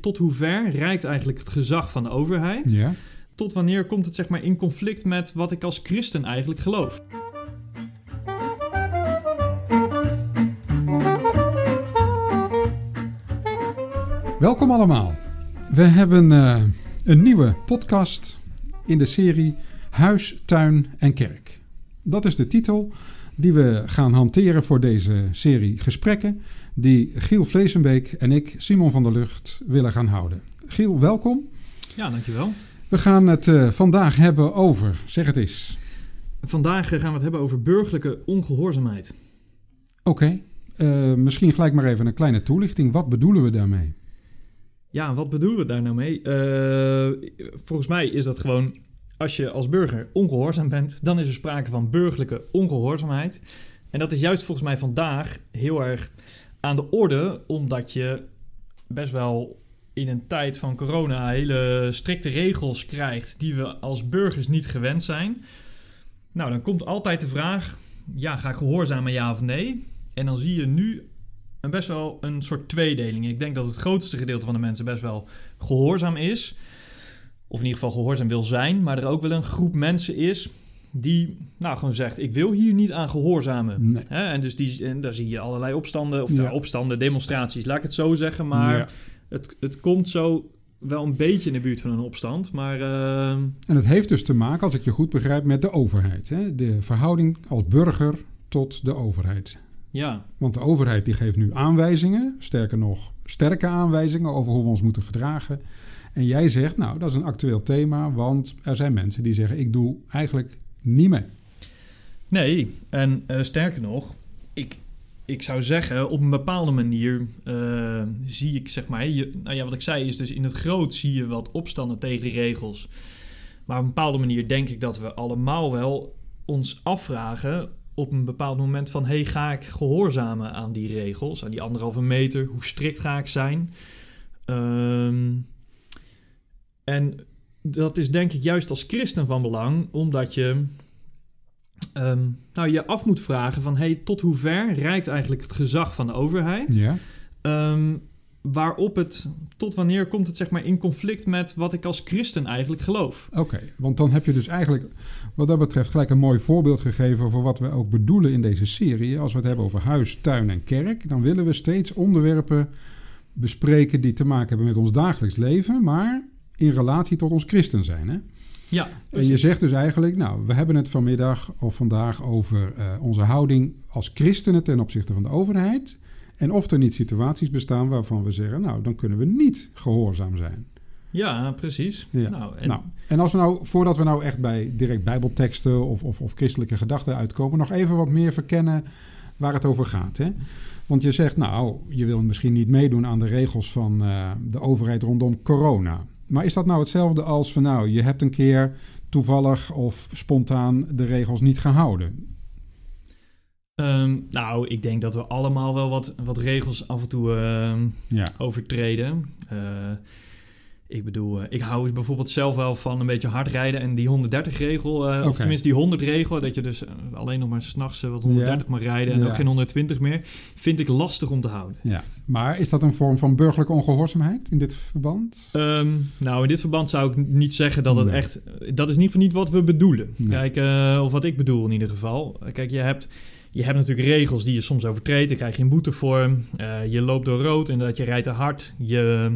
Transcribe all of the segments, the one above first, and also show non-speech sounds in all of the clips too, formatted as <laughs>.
Tot hoe ver reikt eigenlijk het gezag van de overheid? Ja. Tot wanneer komt het zeg maar in conflict met wat ik als christen eigenlijk geloof? Welkom allemaal. We hebben eh, een nieuwe podcast in de serie Huis, Tuin en Kerk. Dat is de titel die we gaan hanteren voor deze serie gesprekken die Giel Vleesenbeek en ik, Simon van der Lucht, willen gaan houden. Giel, welkom. Ja, dankjewel. We gaan het eh, vandaag hebben over, zeg het eens. Vandaag eh, gaan we het hebben over burgerlijke ongehoorzaamheid. Oké, eh, misschien gelijk maar even een kleine toelichting. Wat bedoelen we daarmee? Ja, wat bedoelen we daar nou mee? Volgens mij is dat gewoon, als je als burger ongehoorzaam bent, dan is er sprake van burgerlijke ongehoorzaamheid. En dat is juist volgens mij vandaag heel erg aan de orde, omdat je best wel in een tijd van corona hele strikte regels krijgt die we als burgers niet gewend zijn. Nou, dan komt altijd de vraag: ja, ga ik gehoorzamen ja of nee? En dan zie je nu een best wel een soort tweedeling. Ik denk dat het grootste gedeelte van de mensen best wel gehoorzaam is. Of in ieder geval gehoorzaam wil zijn. Maar er ook wel een groep mensen is die nou gewoon zegt: Ik wil hier niet aan gehoorzamen. Nee. Hè? En dus die, en daar zie je allerlei opstanden, of Ja. nou, opstanden, demonstraties, laat ik het zo zeggen. Maar Ja. het, het komt zo wel een beetje in de buurt van een opstand. Maar eh, En het heeft dus te maken, als ik je goed begrijp, met de overheid. Hè? De verhouding als burger tot de overheid. ja, Want de overheid die geeft nu aanwijzingen, sterker nog sterke aanwijzingen over hoe we ons moeten gedragen. En jij zegt, nou, dat is een actueel thema, want er zijn mensen die zeggen, ik doe eigenlijk niet mee. Nee, en eh, sterker nog, ik, ik zou zeggen, op een bepaalde manier eh, zie ik, zeg maar, je, nou ja, wat ik zei is dus in het groot zie je wat opstanden tegen die regels. Maar op een bepaalde manier denk ik dat we allemaal wel ons afvragen op een bepaald moment van, hey, ga ik gehoorzamen aan die regels, aan die anderhalve meter, hoe strikt ga ik zijn? Ehm, en dat is denk ik juist als christen van belang, omdat je ehm, nou, je af moet vragen van... Hey, tot hoe ver reikt eigenlijk het gezag van de overheid? Ja, Ehm, waarop het... Tot wanneer komt het zeg maar in conflict met wat ik als christen eigenlijk geloof? oké. Want dan heb je dus eigenlijk, wat dat betreft, gelijk een mooi voorbeeld gegeven voor wat we ook bedoelen in deze serie. Als we het hebben over huis, tuin en kerk, dan willen we steeds onderwerpen bespreken die te maken hebben met ons dagelijks leven, maar in relatie tot ons christen zijn. Hè? Ja, En je zegt dus eigenlijk, nou, we hebben het vanmiddag of vandaag over eh, onze houding als christenen ten opzichte van de overheid. En of er niet situaties bestaan waarvan we zeggen, nou, dan kunnen we niet gehoorzaam zijn. Ja, precies. Ja. Nou, en, Nou, en als we nou, voordat we nou echt bij direct bijbelteksten of, of, of christelijke gedachten uitkomen, nog even wat meer verkennen waar het over gaat. Hè? Want je zegt, nou, je wil misschien niet meedoen aan de regels van eh, de overheid rondom corona. Maar is dat nou hetzelfde als van, nou, je hebt een keer toevallig of spontaan de regels niet gehouden? ehm, nou, ik denk dat we allemaal wel wat, wat regels af en toe ehm, Ja, overtreden. Eh, ik bedoel, eh, ik hou bijvoorbeeld zelf wel van een beetje hard rijden en die 130-regel, eh of tenminste die 100-regel, dat je dus eh, alleen nog maar s'nachts wat 130 mag rijden en Ja. ook geen 120 meer, vind ik lastig om te houden. ja. Maar is dat een vorm van burgerlijke ongehoorzaamheid in dit verband? Ehm, nou, in dit verband zou ik niet zeggen dat het Nee. echt... Dat is geval niet wat we bedoelen. Nee. Kijk, of wat ik bedoel in ieder geval. Kijk, je hebt, je hebt natuurlijk regels die je soms overtreedt. Daar krijg je een boete voor. Eh, je loopt door rood en dat je rijdt te hard. Je...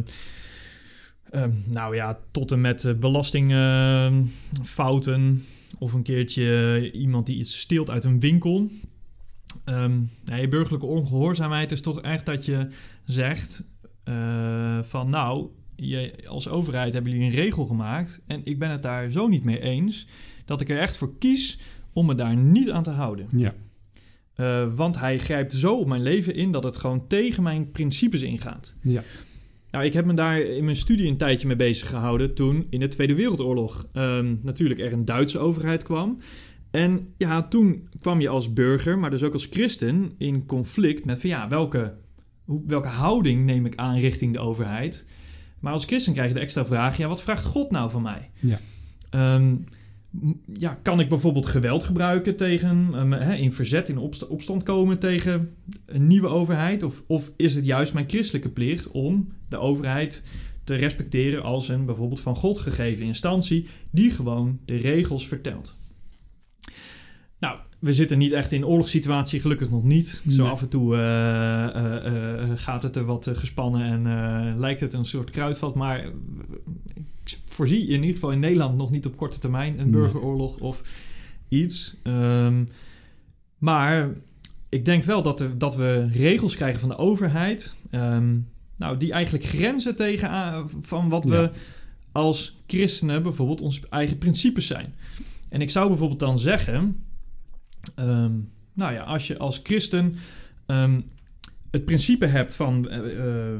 ehm, nou ja, tot en met eh, belastingfouten. of een keertje iemand die iets steelt uit een winkel. Nee, burgerlijke ongehoorzaamheid is toch echt dat je zegt eh, van nou, je, als overheid hebben jullie een regel gemaakt en ik ben het daar zo niet mee eens dat ik er echt voor kies om me daar niet aan te houden. Ja, Eh, want hij grijpt zo op mijn leven in dat het gewoon tegen mijn principes ingaat. ja, Nou, ik heb me daar in mijn studie een tijdje mee bezig gehouden toen in de Tweede Wereldoorlog ehm, natuurlijk er een Duitse overheid kwam. En ja, toen kwam je als burger, maar dus ook als christen, in conflict met van ja, welke, hoe, welke houding neem ik aan richting de overheid? Maar als christen krijg je de extra vraag, ja, wat vraagt God nou van mij? Ja. Ehm, ja, kan ik bijvoorbeeld geweld gebruiken tegen, ehm, in verzet, in opsta- opstand komen tegen een nieuwe overheid? Of, of is het juist mijn christelijke plicht om de overheid te respecteren als een bijvoorbeeld van God gegeven instantie die gewoon de regels vertelt. We zitten niet echt in oorlogssituatie, gelukkig nog niet. Zo af en toe eh, eh, eh, gaat het er wat gespannen en lijkt het een soort kruidvat. Maar ik voorzie in ieder geval in Nederland nog niet op korte termijn een Nee. burgeroorlog of iets. Ehm, maar ik denk wel dat, er, dat we regels krijgen van de overheid. ehm, nou, die eigenlijk grenzen tegen aan- van wat we als christenen bijvoorbeeld onze eigen principes zijn. En ik zou bijvoorbeeld dan zeggen, ehm, nou ja, als je als christen ehm, het principe hebt van eh, eh,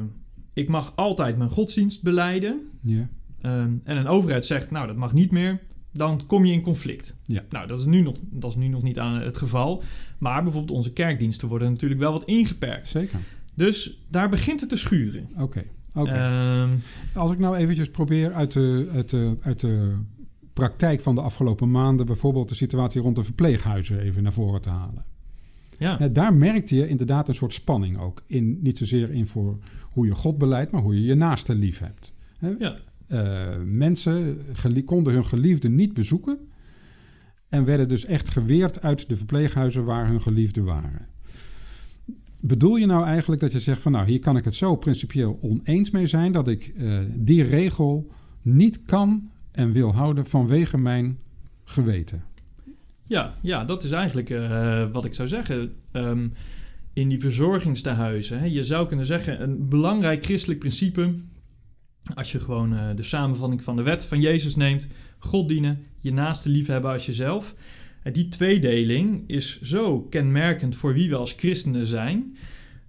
ik mag altijd mijn godsdienst beleiden Ja. ehm, en een overheid zegt nou dat mag niet meer, dan kom je in conflict. Ja. Nou, dat is, nu nog, dat is nu nog niet aan het geval, maar bijvoorbeeld onze kerkdiensten worden natuurlijk wel wat ingeperkt. Zeker. Dus daar begint het te schuren. Oké. Als ik nou eventjes probeer uit de, uit, de, uit de praktijk van de afgelopen maanden... bijvoorbeeld de situatie rond de verpleeghuizen even naar voren te halen. ja. Ja, daar merkte je inderdaad een soort spanning ook. In, niet zozeer in voor hoe je God beleidt, maar hoe je je naaste lief hebt. Ja. Eh, mensen konden hun geliefden niet bezoeken... en werden dus echt geweerd uit de verpleeghuizen waar hun geliefden waren. Bedoel je nou eigenlijk dat je zegt van... nou, hier kan ik het zo principieel oneens mee zijn... dat ik eh, die regel niet kan en wil houden vanwege mijn geweten? Ja, ja, dat is eigenlijk eh, wat ik zou zeggen. Ehm, in die verzorgingstehuizen, hè, je zou kunnen zeggen, een belangrijk christelijk principe, als je gewoon eh, de samenvatting van de wet van Jezus neemt, God dienen, je naaste liefhebben als jezelf. En die tweedeling is zo kenmerkend voor wie we als christenen zijn,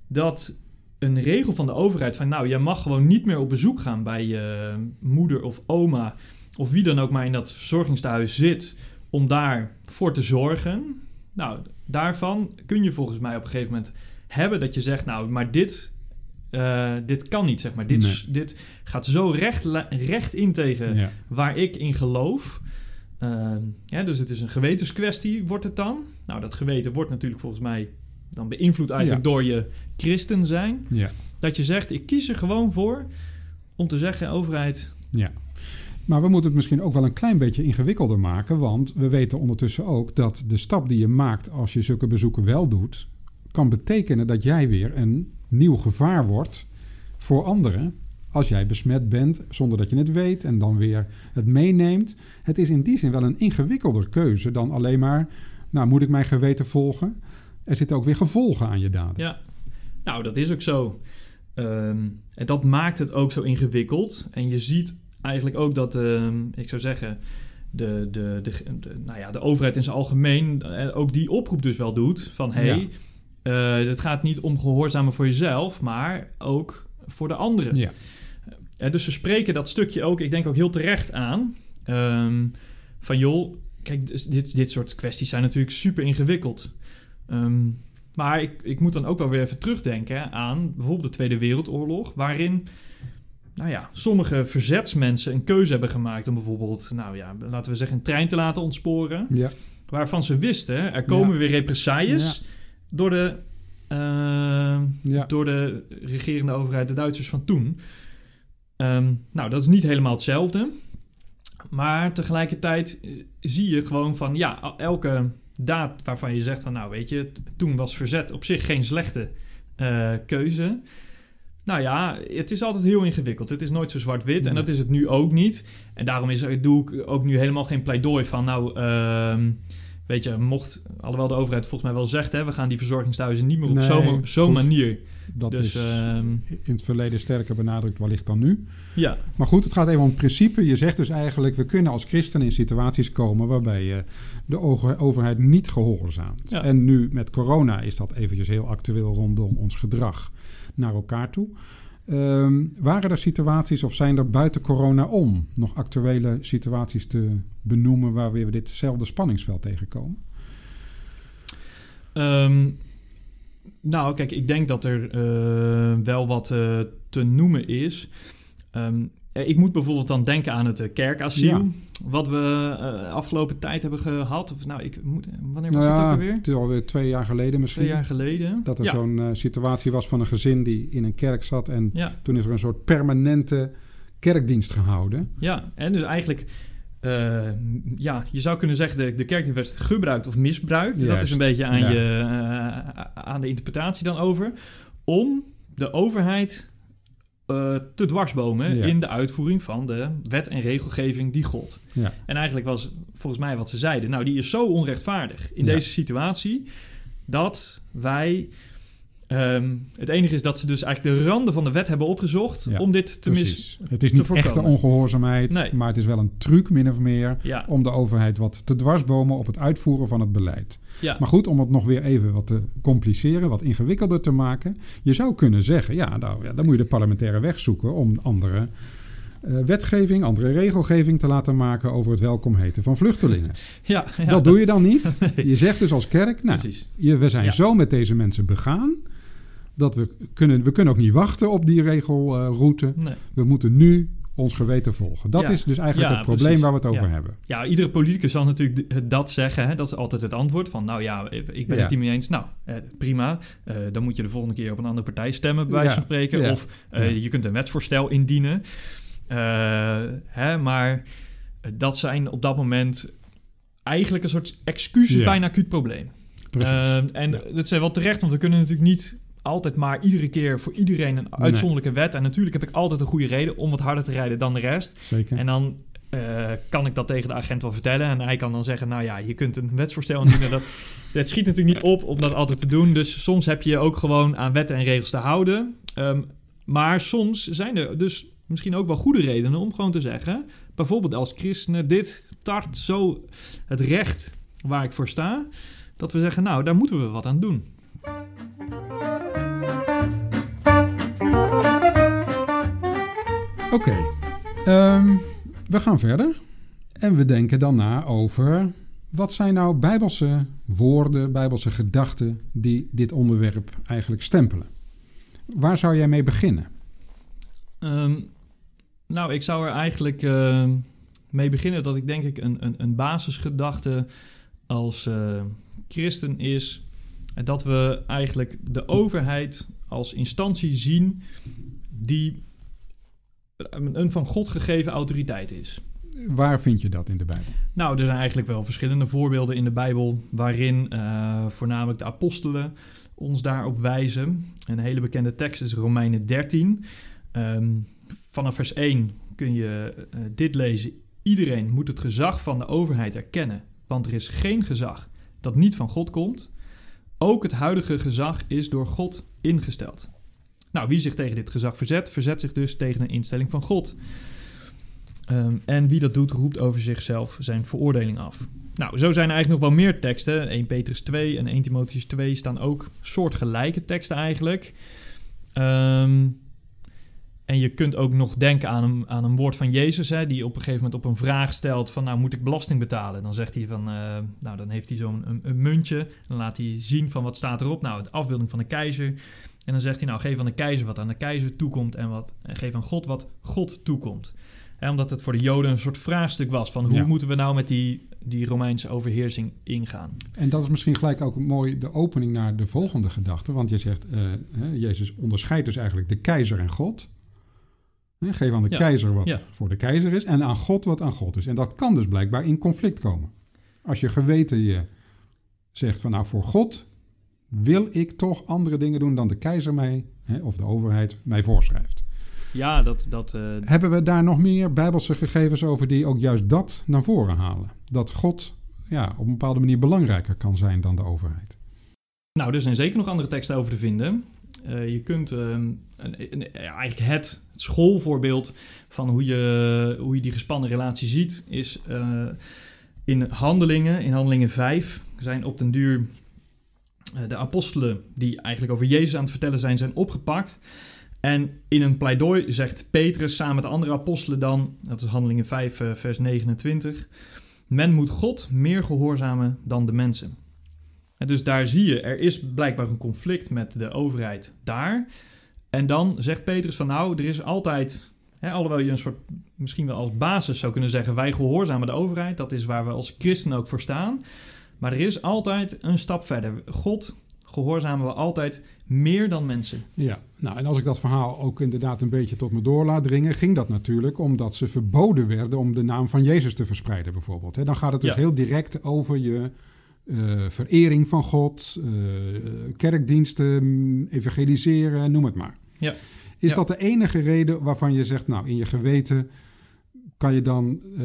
dat een regel van de overheid van nou, jij mag gewoon niet meer op bezoek gaan bij je moeder of oma of wie dan ook maar in dat verzorgingstehuis zit, om daarvoor te zorgen. Nou, daarvan kun je volgens mij op een gegeven moment hebben dat je zegt, nou, maar dit, eh, dit kan niet, zeg maar. Dit, Nee. dit gaat zo recht, recht in tegen Ja. waar ik in geloof. Ehm, ja, dus het is een gewetenskwestie, wordt het dan. Nou, dat geweten wordt natuurlijk volgens mij dan beïnvloed eigenlijk door je christen zijn. Ja. Dat je zegt, ik kies er gewoon voor om te zeggen, overheid, Ja. Maar we moeten het misschien ook wel een klein beetje ingewikkelder maken. Want we weten ondertussen ook dat de stap die je maakt als je zulke bezoeken wel doet, kan betekenen dat jij weer een nieuw gevaar wordt voor anderen. Als jij besmet bent zonder dat je het weet en dan weer het meeneemt. Het is in die zin wel een ingewikkelder keuze dan alleen maar, nou moet ik mijn geweten volgen. Er zitten ook weer gevolgen aan je daden. Ja, nou, dat is ook zo. Ehm, en dat maakt het ook zo ingewikkeld. En je ziet eigenlijk ook dat, ehm, ik zou zeggen, de, de, de, de- nou ja, de overheid in zijn algemeen eh, ook die oproep dus wel doet. Van hé, Ja. hey, het gaat niet om gehoorzamen voor jezelf, maar ook voor de anderen. Ja. Eh, dus ze spreken dat stukje ook, ik denk ook heel terecht aan. Ehm, van joh, kijk, dus dit, dit soort kwesties zijn natuurlijk super ingewikkeld. Ehm, maar ik, ik moet dan ook wel weer even terugdenken aan bijvoorbeeld de Tweede Wereldoorlog, waarin nou ja, sommige verzetsmensen een keuze hebben gemaakt om bijvoorbeeld, nou ja, laten we zeggen, een trein te laten ontsporen. Ja. Waarvan ze wisten, er komen Ja. weer represailles door de, Ja. door de regerende overheid, de Duitsers van toen. Ehm, nou, dat is niet helemaal hetzelfde. Maar tegelijkertijd eh, zie je gewoon van, ja, elke daad waarvan je zegt van, nou weet je, toen was verzet op zich geen slechte eh, keuze. Nou ja, het is altijd heel ingewikkeld. Het is nooit zo zwart-wit en dat is het nu ook niet. En daarom is, er- doe ik ook nu helemaal geen pleidooi van, nou, ehm, weet je, mocht, alhoewel de overheid volgens mij wel zegt, hè, we gaan die verzorgingstehuizen niet meer op Nee, zo'n goed. manier. Dat dus is ehm, in het verleden sterker benadrukt wellicht dan nu. ja, Maar goed, het gaat even om het principe. Je zegt dus eigenlijk, we kunnen als christenen in situaties komen waarbij je de over- overheid niet gehoorzaamt. Ja. En nu met corona is dat eventjes heel actueel rondom ons gedrag naar elkaar toe. Ehm, waren er situaties of zijn er buiten corona om nog actuele situaties te benoemen waar we ditzelfde spanningsveld tegenkomen? Ehm, nou, kijk, ik denk dat er eh, wel wat eh, te noemen is. Ehm, eh, ik moet bijvoorbeeld dan denken aan het eh, kerkasiel. Ja. Wat we eh, afgelopen tijd hebben gehad. Of nou, ik moet, wanneer was Nou het ook alweer? het is alweer twee jaar geleden misschien. Twee jaar geleden. Dat er ja. zo'n eh, situatie was van een gezin die in een kerk zat en Ja, Toen is er een soort permanente kerkdienst gehouden. Ja, en dus eigenlijk, eh, ja, je zou kunnen zeggen de, de kerkdienst werd gebruikt of misbruikt. Dat is een beetje aan, je, eh, aan de interpretatie dan over. Om de overheid eh, te dwarsbomen Ja. in de uitvoering van de wet en regelgeving die gold. Ja. En eigenlijk was volgens mij wat ze zeiden, nou die is zo onrechtvaardig in Ja. deze situatie dat wij. Ehm, het enige is dat ze dus eigenlijk de randen van de wet hebben opgezocht Ja, om dit te mis. Het is niet echte ongehoorzaamheid, Nee. maar het is wel een truc min of meer Ja, om de overheid wat te dwarsbomen op het uitvoeren van het beleid. ja. Maar goed, om het nog weer even wat te compliceren, wat ingewikkelder te maken. Je zou kunnen zeggen, ja, nou, dan moet je de parlementaire weg zoeken om andere eh, wetgeving, andere regelgeving te laten maken over het welkom heten van vluchtelingen. <laughs> ja, ja, dat doe je dan niet. <laughs> Je zegt dus als kerk, nou, je, we zijn Ja. zo met deze mensen begaan. Dat we kunnen, we kunnen ook niet wachten op die regelroute. Nee. we moeten nu ons geweten volgen. Dat Ja. is dus eigenlijk Ja, het probleem precies. waar we het over Ja. hebben. Ja, iedere politicus zal natuurlijk d- dat zeggen. Hè? Dat is altijd het antwoord van, nou ja, ik ben het niet mee eens. Nou, eh, prima. Eh, dan moet je de volgende keer op een andere partij stemmen, bij wijze van spreken. Of eh, je kunt een wetsvoorstel indienen. Eh, hè, maar eh, dat zijn op dat moment eigenlijk een soort excuses bij een acuut probleem. Precies. Eh, en dat is wel terecht, want we kunnen natuurlijk niet altijd maar iedere keer voor iedereen een uitzonderlijke wet. En natuurlijk heb ik altijd een goede reden om wat harder te rijden dan de rest. Zeker. En dan eh, kan ik dat tegen de agent wel vertellen. En hij kan dan zeggen, nou ja, je kunt een wetsvoorstel indienen. <laughs> dat, het schiet natuurlijk niet op om dat altijd te doen. Dus soms heb je ook gewoon aan wetten en regels te houden. Ehm, maar soms zijn er dus misschien ook wel goede redenen om gewoon te zeggen... bijvoorbeeld als christenen, dit tart zo het recht waar ik voor sta... dat we zeggen, nou, daar moeten we wat aan doen. Oké, ehm, we gaan verder. En we denken dan na over wat zijn nou bijbelse woorden, bijbelse gedachten die dit onderwerp eigenlijk stempelen. Waar zou jij mee beginnen? Ehm, nou, ik zou er eigenlijk eh, mee beginnen dat ik denk ik een, een, een basisgedachte als eh, christen is dat we eigenlijk de overheid als instantie zien die een van God gegeven autoriteit is. Waar vind je dat in de Bijbel? Nou, er zijn eigenlijk wel verschillende voorbeelden in de Bijbel waarin eh, voornamelijk de apostelen ons daarop wijzen. Een hele bekende tekst is Romeinen 13. Ehm, vanaf vers 1 kun je eh, dit lezen. Iedereen moet het gezag van de overheid erkennen, want er is geen gezag dat niet van God komt. Ook het huidige gezag is door God ingesteld. Nou, wie zich tegen dit gezag verzet, verzet zich dus tegen een instelling van God. Ehm, en wie dat doet, roept over zichzelf zijn veroordeling af. Nou, zo zijn er eigenlijk nog wel meer teksten. 1 Petrus 2 en 1 Timotheus 2 staan ook soortgelijke teksten eigenlijk. Ehm, en je kunt ook nog denken aan een, aan een woord van Jezus, hè, die op een gegeven moment op een vraag stelt van, nou moet ik belasting betalen? Dan zegt hij van, eh, nou dan heeft hij zo'n een, een muntje, dan laat hij zien van wat staat erop. Nou, de afbeelding van de keizer. En dan zegt hij, nou geef aan de keizer wat aan de keizer toekomt en, wat, en geef aan God wat God toekomt. Hè, omdat het voor de Joden een soort vraagstuk was van hoe Ja. moeten we nou met die, die Romeinse overheersing ingaan. En dat is misschien gelijk ook mooi de opening naar de volgende gedachte. Want je zegt, eh, hè, Jezus onderscheidt dus eigenlijk de keizer en God. Hè, geef aan de Ja, keizer wat ja. voor de keizer is en aan God wat aan God is. En dat kan dus blijkbaar in conflict komen. Als je geweten je zegt van nou voor God wil ik toch andere dingen doen dan de keizer mij hè, of de overheid mij voorschrijft. Ja, dat, dat, eh, Hebben we daar nog meer bijbelse gegevens over die ook juist dat naar voren halen? Dat God ja, op een bepaalde manier belangrijker kan zijn dan de overheid. Nou, er zijn zeker nog andere teksten over te vinden. Eh, je kunt ehm, een, eigenlijk het schoolvoorbeeld van hoe je, hoe je die gespannen relatie ziet, is eh, in handelingen, in handelingen 5, zijn op den duur eh, de apostelen die eigenlijk over Jezus aan het vertellen zijn, zijn opgepakt. En in een pleidooi zegt Petrus samen met de andere apostelen dan, dat is handelingen 5, eh, vers 29, men moet God meer gehoorzamen dan de mensen. En dus daar zie je, er is blijkbaar een conflict met de overheid daar. En dan zegt Petrus van nou, er is altijd, hè, alhoewel je een soort, misschien wel als basis zou kunnen zeggen, wij gehoorzamen de overheid, dat is waar we als christenen ook voor staan. Maar er is altijd een stap verder. God gehoorzamen we altijd meer dan mensen. Ja, nou en als ik dat verhaal ook inderdaad een beetje tot me door laat dringen, ging dat natuurlijk omdat ze verboden werden om de naam van Jezus te verspreiden, bijvoorbeeld. Dan gaat het dus Ja. heel direct over je eh, verering van God, eh, kerkdiensten, mm, evangeliseren, noem het maar. Ja. Is Ja. dat de enige reden waarvan je zegt, nou in je geweten kan je dan eh,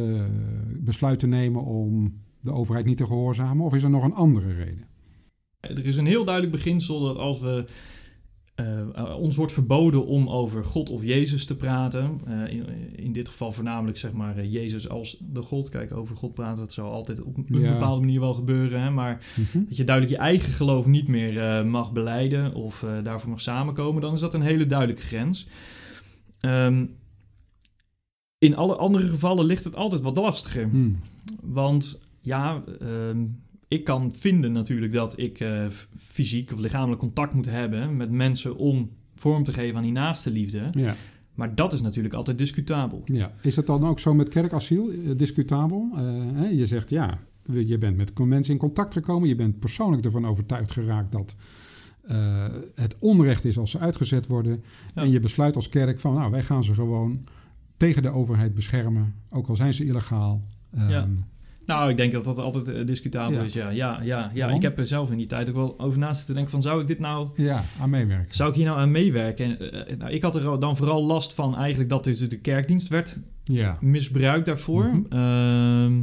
besluiten nemen om de overheid niet te gehoorzamen? Of is er nog een andere reden? Er is een heel duidelijk beginsel dat als we eh, ons wordt verboden om over God of Jezus te praten. eh, in, in dit geval voornamelijk zeg maar eh, Jezus als de God. Kijk, over God praten, dat zal altijd op een Ja. bepaalde manier wel gebeuren. Hè? Maar Mhm. dat je duidelijk je eigen geloof niet meer mag beleiden of daarvoor mag samenkomen, dan is dat een hele duidelijke grens. Ehm, in alle andere gevallen ligt het altijd wat lastiger. Hmm. Want ja, ehm, ik kan vinden natuurlijk dat ik eh, fysiek of lichamelijk contact moet hebben met mensen om vorm te geven aan die naaste liefde. Ja. Maar dat is natuurlijk altijd discutabel. Ja, is het dan ook zo met kerkasiel, eh, discutabel? Eh, hè, je zegt ja, je bent met mensen in contact gekomen, je bent persoonlijk ervan overtuigd geraakt dat het onrecht is als ze uitgezet worden. Ja. En je besluit als kerk van nou, wij gaan ze gewoon tegen de overheid beschermen, ook al zijn ze illegaal. Ehm, Ja. Nou, ik denk dat dat altijd eh, discutabel Ja. is. Ja, ja, ja, ja. Waarom? Ik heb er zelf in die tijd ook wel over naast te denken van zou ik dit nou ja, aan meewerken. Zou ik hier nou aan meewerken? En, eh, nou, ik had er dan vooral last van eigenlijk dat dus de kerkdienst werd Ja, misbruikt daarvoor. Mhm. Ehm,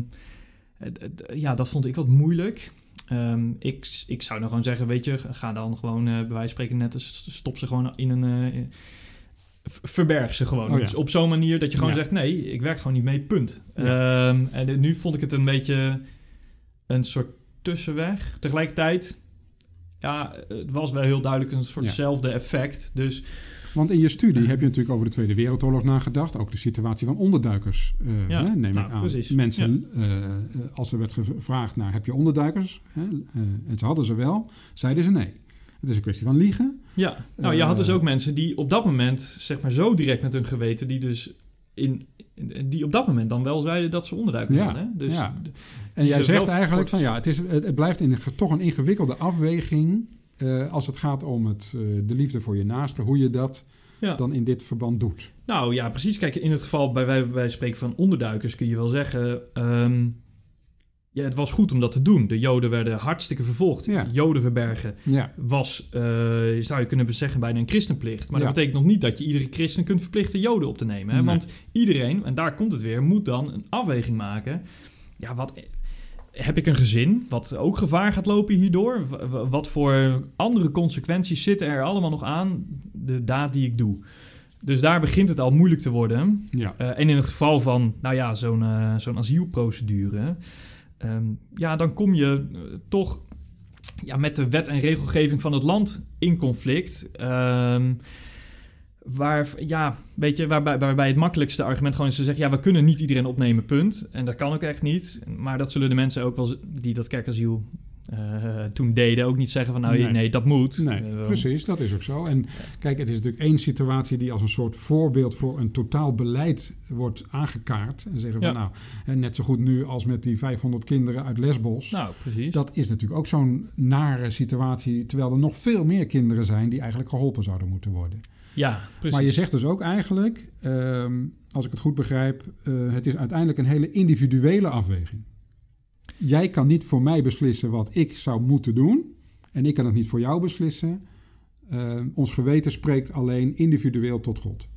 ja, dat vond ik wat moeilijk. Ehm, ik, ik zou dan gewoon zeggen, weet je, ga dan gewoon eh bij wijze van spreken net stop ze gewoon in een... eh, in- verberg ze gewoon. Oh ja. Dus op zo'n manier dat je gewoon Ja. zegt, nee, ik werk gewoon niet mee, punt. Ehm, en de- nu vond ik het een beetje een soort tussenweg. Tegelijkertijd, ja, het was wel heel duidelijk een soortzelfde effect. Dus want in je studie heb je natuurlijk over de Tweede Wereldoorlog nagedacht, ook de situatie van onderduikers, eh, Ja, hè, neem nou, ik aan. precies. Mensen, eh, eh, als er werd gevraagd naar heb je onderduikers, hè, eh, en ze hadden ze wel, zeiden ze nee. Het is een kwestie van liegen. Ja, nou je had dus Eh. ook mensen die op dat moment, zeg maar zo direct met hun geweten, die dus in, die op dat moment dan wel zeiden dat ze onderduiker Ja. Hè? Dus ja. En jij zegt eigenlijk van ja, het, is, het, het blijft in, toch een ingewikkelde afweging eh, als het gaat om het, eh, de liefde voor je naaste, hoe je dat ja. dan in dit verband doet. Nou ja, precies. Kijk, in het geval bij wij, wij spreken van onderduikers kun je wel zeggen. ehm, ja, het was goed om dat te doen. De Joden werden hartstikke vervolgd. Ja. Joden verbergen Ja, was, eh, zou je kunnen zeggen, bijna een christenplicht. Maar Ja. dat betekent nog niet dat je iedere christen kunt verplichten Joden op te nemen. Hè? Nee. Want iedereen, en daar komt het weer, moet dan een afweging maken. Ja, wat heb ik een gezin wat ook gevaar gaat lopen hierdoor? Wat voor andere consequenties zitten er allemaal nog aan de daad die ik doe? Dus daar begint het al moeilijk te worden. ja, Eh, en in het geval van, nou ja, zo'n eh, zo'n asielprocedure, ehm, ja, dan kom je eh, toch ja, met de wet en regelgeving van het land in conflict. Ehm, waar, ja, weet je, waarbij, waarbij het makkelijkste argument gewoon is te zeggen, ja, we kunnen niet iedereen opnemen, punt. En dat kan ook echt niet. Maar dat zullen de mensen ook wel, die dat kerkasiel eh, toen deden, ook niet zeggen van, nou, Nee. nee, dat moet. nee, Eh, precies, dat is ook zo. En kijk, het is natuurlijk één situatie die als een soort voorbeeld voor een totaal beleid wordt aangekaart. En zeggen van Ja. nou, hè, net zo goed nu als met die 500 kinderen uit Lesbos. Nou, precies. Dat is natuurlijk ook zo'n nare situatie, terwijl er nog veel meer kinderen zijn die eigenlijk geholpen zouden moeten worden. ja, precies. Maar je zegt dus ook eigenlijk, ehm, als ik het goed begrijp, eh, het is uiteindelijk een hele individuele afweging. Jij kan niet voor mij beslissen wat ik zou moeten doen. En ik kan het niet voor jou beslissen. Ehm, ons geweten spreekt alleen individueel tot God.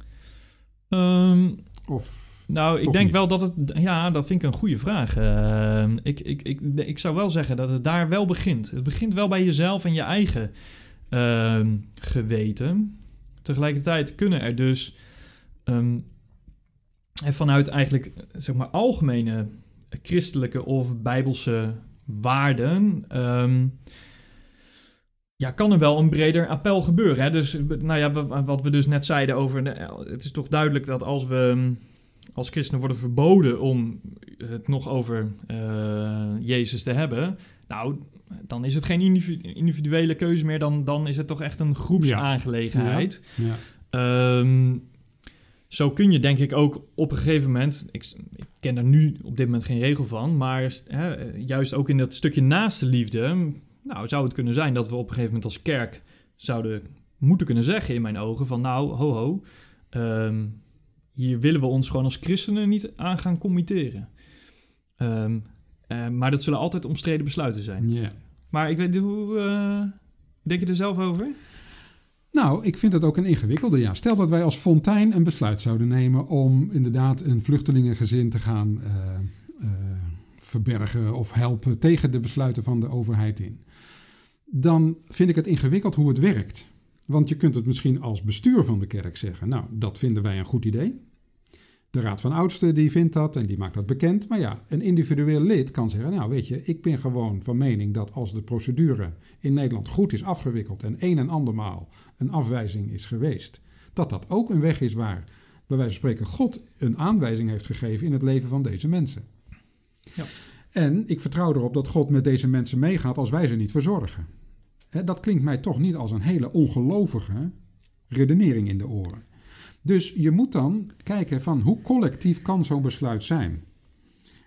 Ehm, Of Nou, ik denk niet? wel dat het... Ja, dat vind ik een goede vraag. Ehm, ik, ik, ik, ik zou wel zeggen dat het daar wel begint. Het begint wel bij jezelf en je eigen geweten. Tegelijkertijd kunnen er dus... en vanuit eigenlijk, zeg maar, algemene christelijke of bijbelse waarden... ehm, ja, kan er wel een breder appel gebeuren. Hè? Dus, nou ja, wa- wat we dus net zeiden over... het is toch duidelijk dat als we als christenen worden verboden om het nog over eh, Jezus te hebben... Nou, dan is het geen individu- individuele keuze meer. Dan, dan is het toch echt een groepsaangelegenheid. ja, Ehm, zo kun je denk ik ook op een gegeven moment... Ik, ik ken daar nu op dit moment geen regel van... maar hè, juist ook in dat stukje naaste liefde... nou, zou het kunnen zijn dat we op een gegeven moment als kerk zouden moeten kunnen zeggen in mijn ogen van nou, ho ho, ehm, hier willen we ons gewoon als christenen niet aan gaan committeren. Ehm, eh, maar dat zullen altijd omstreden besluiten zijn. Maar ik weet hoe. eh, denk je er zelf over? Nou, ik vind het ook een ingewikkelde. Ja. Stel dat wij als Fontijn een besluit zouden nemen om inderdaad een vluchtelingengezin te gaan eh, eh, verbergen of helpen tegen de besluiten van de overheid in. Dan vind ik het ingewikkeld hoe het werkt. Want je kunt het misschien als bestuur van de kerk zeggen. Nou, dat vinden wij een goed idee. De Raad van Oudsten die vindt dat en die maakt dat bekend. Maar ja, een individueel lid kan zeggen: Nou, weet je, ik ben gewoon van mening dat als de procedure in Nederland goed is afgewikkeld en een en andermaal een afwijzing is geweest, dat dat ook een weg is waar, bij wijze van spreken, God een aanwijzing heeft gegeven in het leven van deze mensen. Ja. En ik vertrouw erop dat God met deze mensen meegaat als wij ze niet verzorgen. Hè, dat klinkt mij toch niet als een hele ongelovige redenering in de oren. Dus je moet dan kijken van hoe collectief kan zo'n besluit zijn.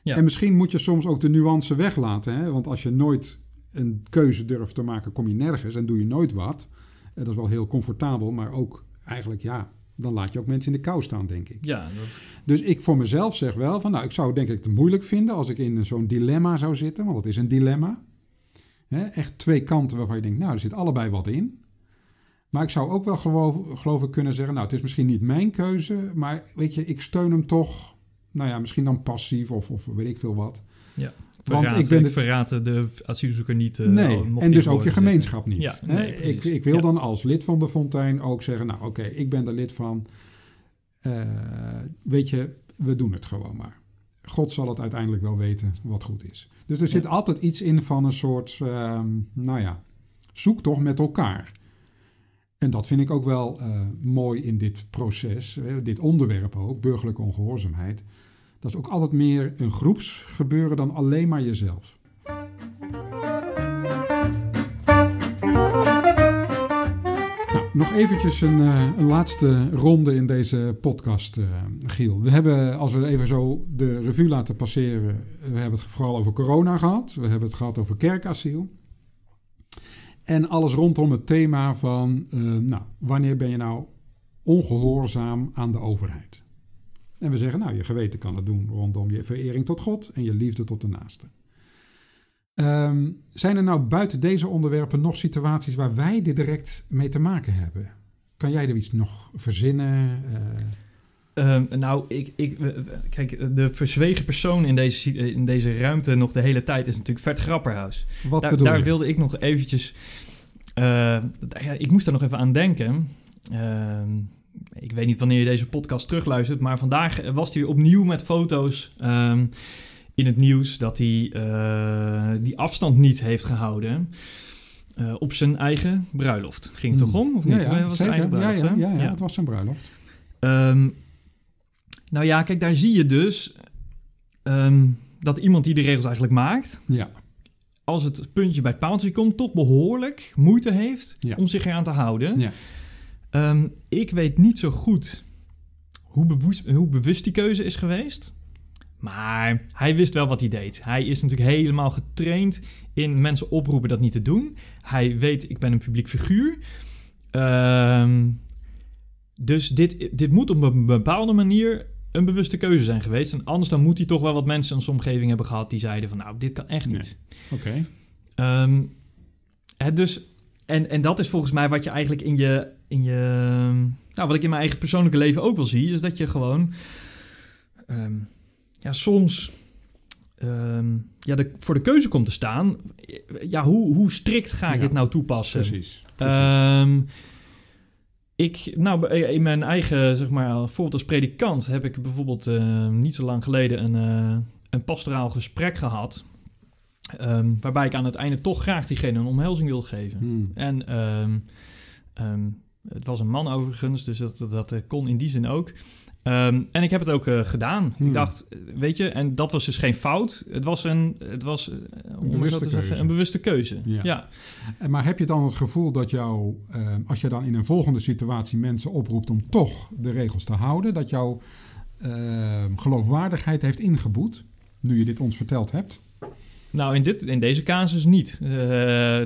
Ja. En misschien moet je soms ook de nuance weglaten. Hè? Want als je nooit een keuze durft te maken, kom je nergens en doe je nooit wat. En dat is wel heel comfortabel, maar ook eigenlijk ja, dan laat je ook mensen in de kou staan, denk ik. Ja, dat, Dus ik voor mezelf zeg wel van, nou, ik zou het denk ik te moeilijk vinden als ik in zo'n dilemma zou zitten, want het is een dilemma. Hè, echt twee kanten waarvan je denkt, nou, er zit allebei wat in. Maar ik zou ook wel geloof, geloof ik kunnen zeggen, nou, het is misschien niet mijn keuze, maar weet je, ik steun hem toch, nou ja, misschien dan passief of, of weet ik veel wat. ja. Want ik ben de- verraad de asielzoeker niet. eh, nee, en dus ook je gemeenschap niet. Ja, nee, ik, ik wil Ja. dan als lid van de Fontein ook zeggen, nou oké, ik ben er lid van. Eh, weet je, we doen het gewoon maar. God zal het uiteindelijk wel weten wat goed is. Dus er zit Ja. altijd iets in van een soort, ehm, nou ja, zoek toch met elkaar. En dat vind ik ook wel eh, mooi in dit proces, dit onderwerp ook, burgerlijke ongehoorzaamheid. Dat is ook altijd meer een groepsgebeuren dan alleen maar jezelf. Nou, nog eventjes een, eh, laatste ronde in deze podcast, eh, Giel. We hebben, als we even zo de revue laten passeren, we hebben het vooral over corona gehad. We hebben het gehad over kerkasiel. En alles rondom het thema van, eh, nou, wanneer ben je nou ongehoorzaam aan de overheid? En we zeggen, nou, je geweten kan het doen rondom je verering tot God en je liefde tot de naaste. Ehm, zijn er nou buiten deze onderwerpen nog situaties waar wij er direct mee te maken hebben? Kan jij er iets nog verzinnen? Eh, Ehm, nou, ik, ik, kijk, de verzwegen persoon in deze, in deze ruimte nog de hele tijd is natuurlijk Vert Grapperhaus. wat Daar, daar wilde ik nog eventjes... eh, ja, ik moest daar nog even aan denken. Ehm, ik weet niet wanneer je deze podcast terugluistert, maar vandaag was hij weer opnieuw met foto's ehm, in het nieuws dat hij eh, die afstand niet heeft gehouden. eh, op zijn eigen bruiloft. Ging het Hmm. toch om, of niet? ja, Het was zijn eigen bruiloft, ja, ja, ja, het was zijn bruiloft. Nou ja, kijk, daar zie je dus ehm, dat iemand die de regels eigenlijk maakt, Ja, als het puntje bij het paaltje komt, toch behoorlijk moeite heeft Ja. om zich eraan te houden. Ja. Ehm, ik weet niet zo goed hoe, bewust, hoe bewust die keuze is geweest. Maar hij wist wel wat hij deed. Hij is natuurlijk helemaal getraind in mensen oproepen dat niet te doen. Hij weet, ik ben een publiek figuur. Ehm, dus dit, dit moet op een bepaalde manier een bewuste keuze zijn geweest. En anders dan moet hij toch wel wat mensen in zijn omgeving hebben gehad die zeiden van nou, dit kan echt Nee. niet. oké. Ehm, het dus, en, en dat is volgens mij wat je eigenlijk in je, in je. Nou, wat ik in mijn eigen persoonlijke leven ook wel zie, is dat je gewoon. ehm, ja, soms. ehm, ja, de, voor de keuze komt te staan. Ja, hoe, hoe strikt ga ik Ja, dit nou toepassen? Precies. precies. Ehm, ik, nou, in mijn eigen, zeg maar, bijvoorbeeld als predikant heb ik bijvoorbeeld eh, niet zo lang geleden een, eh, een pastoraal gesprek gehad. ehm, waarbij ik aan het einde toch graag diegene een omhelzing wil geven. Hmm. En ehm, ehm, het was een man overigens, dus dat, dat, dat, eh, kon in die zin ook. Ehm, en ik heb het ook eh, gedaan. Hmm. Ik dacht, eh, weet je, en dat was dus geen fout. Het was een, het was, eh, moet ik bewuste zeggen, een bewuste keuze. Ja. ja. En Maar heb je dan het gevoel dat jou, eh, als je dan in een volgende situatie mensen oproept om toch de regels te houden, dat jouw eh, geloofwaardigheid heeft ingeboet, nu je dit ons verteld hebt? Nou, in, dit, in deze casus niet,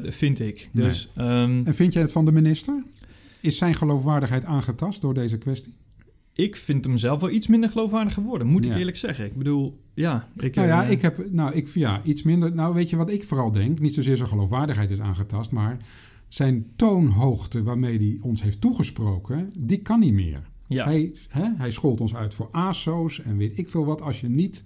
vind ik. Dus, nee. um, en vind jij het van de minister? Is zijn geloofwaardigheid aangetast door deze kwestie? Ik vind hem zelf wel iets minder geloofwaardig geworden, moet ik eerlijk zeggen. Ik bedoel, ja. Ik, nou ja, uh, ik heb, nou, ik, ja, iets minder. Nou, weet je wat ik vooral denk? Niet zozeer zijn geloofwaardigheid is aangetast, maar zijn toonhoogte waarmee hij ons heeft toegesproken, die kan niet meer. Ja. Hij, hè, hij schold ons uit voor ASO's en weet ik veel wat als je niet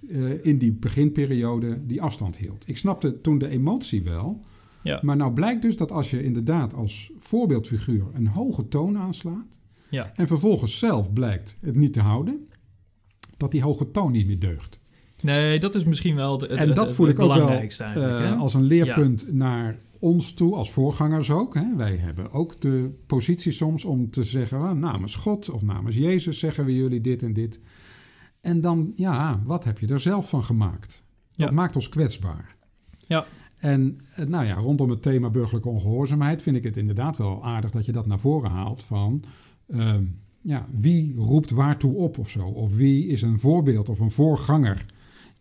uh, in die beginperiode die afstand hield. Ik snapte toen de emotie wel. Ja. Maar nou blijkt dus dat als je inderdaad als voorbeeldfiguur een hoge toon aanslaat. Ja. en vervolgens zelf blijkt het niet te houden, dat die hoge toon niet meer deugt. Nee, dat is misschien wel het, en dat het, voel het ik ook wel eigenlijk. uh, als een leerpunt naar ons toe, als voorgangers ook. Hè. Wij hebben ook de positie soms om te zeggen, well, namens God of namens Jezus zeggen we jullie dit en dit. En dan, ja, wat heb je er zelf van gemaakt? Dat Ja. maakt ons kwetsbaar. Ja. En eh, nou ja, rondom het thema burgerlijke ongehoorzaamheid vind ik het inderdaad wel aardig dat je dat naar voren haalt van ehm, ja, wie roept waartoe op of zo? Of wie is een voorbeeld of een voorganger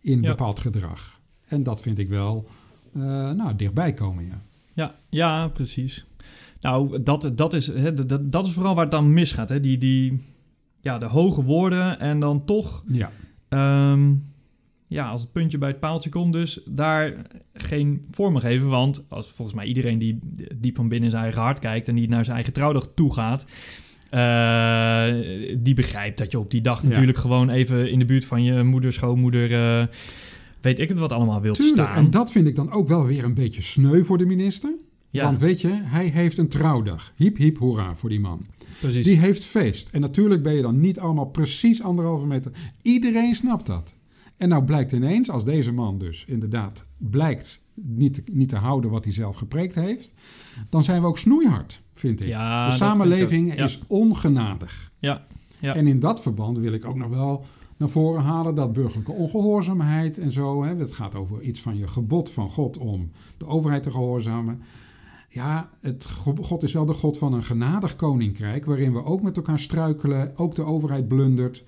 in Ja. bepaald gedrag? En dat vind ik wel eh, nou, dichtbij komen, ja. Ja, ja, precies. Nou, dat, dat, is, hè, dat, dat is vooral waar het dan misgaat. Hè? Die, die, ja, de hoge woorden en dan toch, Ja, ehm, ja, als het puntje bij het paaltje komt, dus daar geen vorm geven. Want als volgens mij iedereen die diep van binnen zijn eigen hart kijkt en die naar zijn eigen trouwdag toe gaat, eh, die begrijpt dat je op die dag Ja. natuurlijk gewoon even in de buurt van je moeder, schoonmoeder, eh, weet ik het wat allemaal wilt tuurlijk. staan. En dat vind ik dan ook wel weer een beetje sneu voor de minister. ja, Want weet je, hij heeft een trouwdag. Hiep, hiep, hoera voor die man. precies. Die heeft feest. En natuurlijk ben je dan niet allemaal precies anderhalve meter. Iedereen snapt dat. En nou blijkt ineens, als deze man dus inderdaad blijkt niet, te- niet te houden wat hij zelf gepreekt heeft, dan zijn we ook snoeihard, vind ik. Ja, de samenleving ik. Ja. is ongenadig. Ja, ja. En in dat verband wil ik ook nog wel naar voren halen dat burgerlijke ongehoorzaamheid en zo. Hè, het gaat over iets van je gebod van God om de overheid te gehoorzamen. Ja, het, God is wel de God van een genadig koninkrijk, waarin we ook met elkaar struikelen, ook de overheid blundert.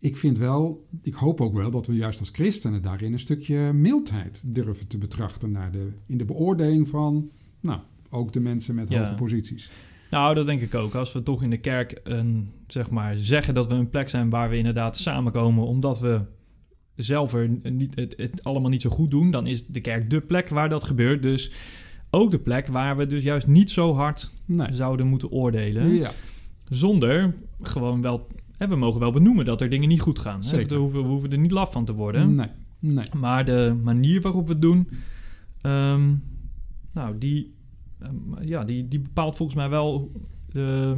Ik vind wel, ik hoop ook wel dat we juist als christenen daarin een stukje mildheid durven te betrachten naar de, in de beoordeling van, nou, ook de mensen met Ja. hoge posities. Nou, dat denk ik ook. Als we toch in de kerk een, zeg maar, zeggen dat we een plek zijn waar we inderdaad samenkomen, omdat we zelf er niet, het, het allemaal niet zo goed doen, dan is de kerk de plek waar dat gebeurt. Dus ook de plek waar we dus juist niet zo hard Nee. zouden moeten oordelen. Ja, Zonder gewoon wel. Hè, we mogen wel benoemen dat er dingen niet goed gaan. Hè? We, hoeven, we hoeven er niet laf van te worden. nee, nee. Maar de manier waarop we het doen, ehm, nou, die, ehm, ja, die, die bepaalt volgens mij wel de.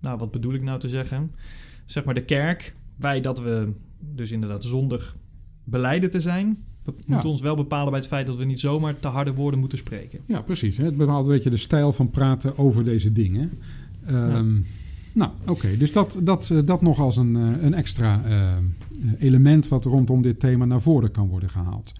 Nou, wat bedoel ik nou te zeggen? Zeg maar de kerk, wij dat we dus inderdaad zondig beleiden te zijn, be- Ja. moet ons wel bepalen bij het feit dat we niet zomaar te harde woorden moeten spreken. Ja, precies. hè. Het bepaalt een beetje de stijl van praten over deze dingen. Ehm, Nou, oké. Dus dat, dat, eh, dat nog als een, eh, een extra eh, element wat rondom dit thema naar voren kan worden gehaald.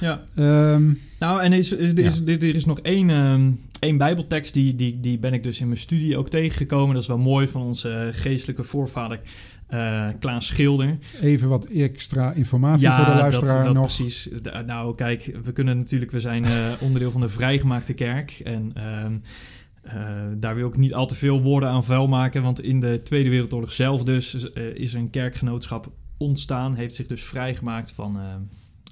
Ja. Ehm, Nou, en is, is, er, is, Ja. er, is nog één, ehm, één bijbeltekst, die, die, die ben ik dus in mijn studie ook tegengekomen. Dat is wel mooi van onze geestelijke voorvader eh, Klaas Schilder. even wat extra informatie voor de luisteraar dat, dat nog. precies. Nou, kijk, we kunnen natuurlijk, we zijn onderdeel van de vrijgemaakte kerk. En ehm, eh, daar wil ik niet al te veel woorden aan vuil maken. Want in de Tweede Wereldoorlog zelf dus eh, is er een kerkgenootschap ontstaan. Heeft zich dus vrijgemaakt van eh,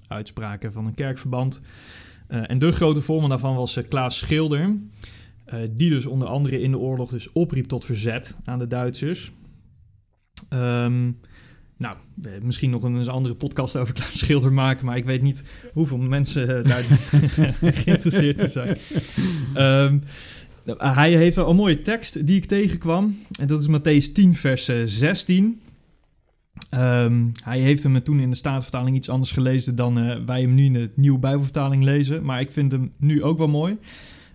uitspraken van een kerkverband. Eh, en de grote voorman daarvan was eh, Klaas Schilder. eh, die dus onder andere in de oorlog dus opriep tot verzet aan de Duitsers. Ehm, nou, eh, misschien nog een andere podcast over Klaas Schilder maken, maar ik weet niet hoeveel mensen eh, daar <laughs> <laughs> geïnteresseerd in zijn. Ehm, nou, hij heeft wel een mooie tekst die ik tegenkwam. En dat is Matthäus 10, vers eh, 16. Ehm, hij heeft hem toen in de Statenvertaling iets anders gelezen dan eh, wij hem nu in de Nieuwe Bijbelvertaling lezen. Maar ik vind hem nu ook wel mooi.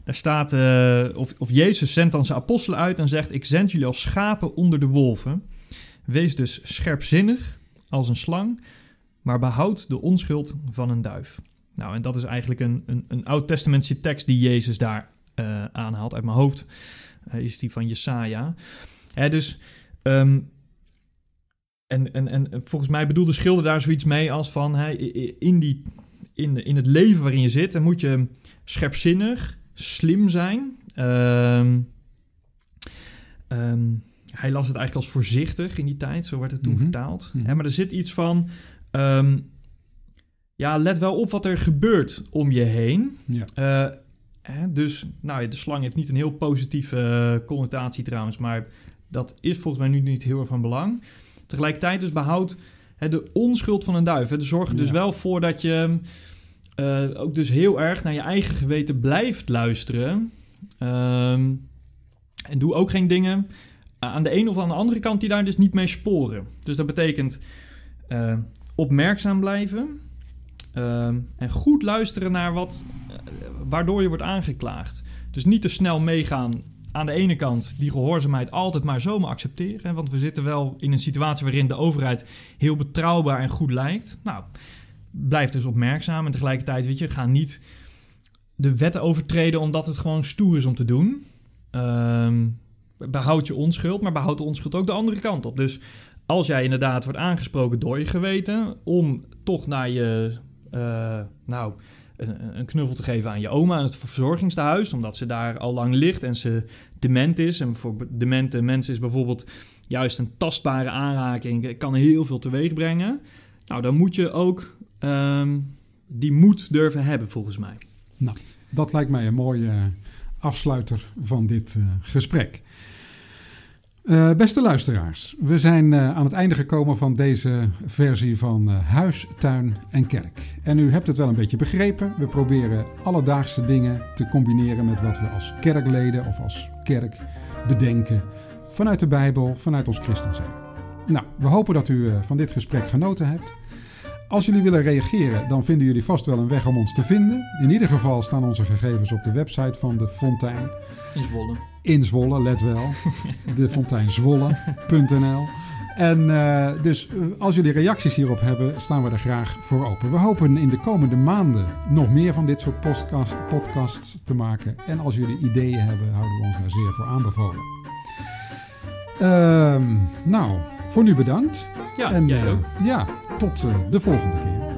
Daar staat, eh, of, of Jezus zendt dan zijn apostelen uit en zegt... Ik zend jullie als schapen onder de wolven. Wees dus scherpzinnig als een slang, maar behoud de onschuld van een duif. Nou, en dat is eigenlijk een, een, een oud-testamentse tekst die Jezus daar eh, aanhaalt. Uit mijn hoofd eh, is die van Jesaja. Hè, dus, ehm, en, en, en volgens mij bedoelde Schilder daar zoiets mee als van... Hè, in, die, in, in het leven waarin je zit, dan moet je scherpzinnig, slim zijn. Ehm, ehm, hij las het eigenlijk als voorzichtig in die tijd, zo werd het toen Mhm. vertaald. Mhm. Hè, maar er zit iets van, ja, let wel op wat er gebeurt om je heen. Ja. Eh, hè, dus, nou, ja, de slang heeft niet een heel positieve eh, connotatie trouwens, maar dat is volgens mij nu niet heel erg van belang. Tegelijkertijd dus behoud hè, de onschuld van een duif. Hè. Dus zorg er dus Ja. wel voor dat je eh, ook dus heel erg naar je eigen geweten blijft luisteren. Ehm, en doe ook geen dingen aan de ene of aan de andere kant die daar dus niet mee sporen. Dus dat betekent eh, opmerkzaam blijven. ehm, en goed luisteren naar wat, eh, waardoor je wordt aangeklaagd. Dus niet te snel meegaan aan de ene kant die gehoorzaamheid altijd maar zomaar accepteren. Want we zitten wel in een situatie waarin de overheid heel betrouwbaar en goed lijkt. Nou, blijf dus opmerkzaam en tegelijkertijd, weet je, ga niet de wetten overtreden omdat het gewoon stoer is om te doen. Ehm, behoud je onschuld, maar behoud de onschuld ook de andere kant op. Dus als jij inderdaad wordt aangesproken door je geweten om toch naar je, eh, nou, een, knuffel te geven aan je oma in het verzorgingstehuis, omdat ze daar al lang ligt en ze dement is. En voor demente mensen is bijvoorbeeld juist een tastbare aanraking, kan heel veel teweeg brengen. Nou, dan moet je ook ehm, die moed durven hebben, volgens mij. Dat lijkt mij een mooie eh, afsluiter van dit eh, gesprek. Eh, beste luisteraars, we zijn eh, aan het einde gekomen van deze versie van eh, Huis, Tuin en Kerk. En u hebt het wel een beetje begrepen. We proberen alledaagse dingen te combineren met wat we als kerkleden of als kerk bedenken. Vanuit de Bijbel, vanuit ons christen zijn. Nou, we hopen dat u van dit gesprek genoten hebt. Als jullie willen reageren, dan vinden jullie vast wel een weg om ons te vinden. In ieder geval staan onze gegevens op de website van de Fontein. In Zwolle. In Zwolle, let wel. <laughs> Defonteinzwolle.nl En eh, dus eh, als jullie reacties hierop hebben, staan we er graag voor open. We hopen in de komende maanden nog meer van dit soort podcast, podcasts te maken. En als jullie ideeën hebben, houden we ons daar zeer voor aanbevolen. Ehm, nou, voor nu bedankt. Ja, en eh, ja, tot de volgende keer.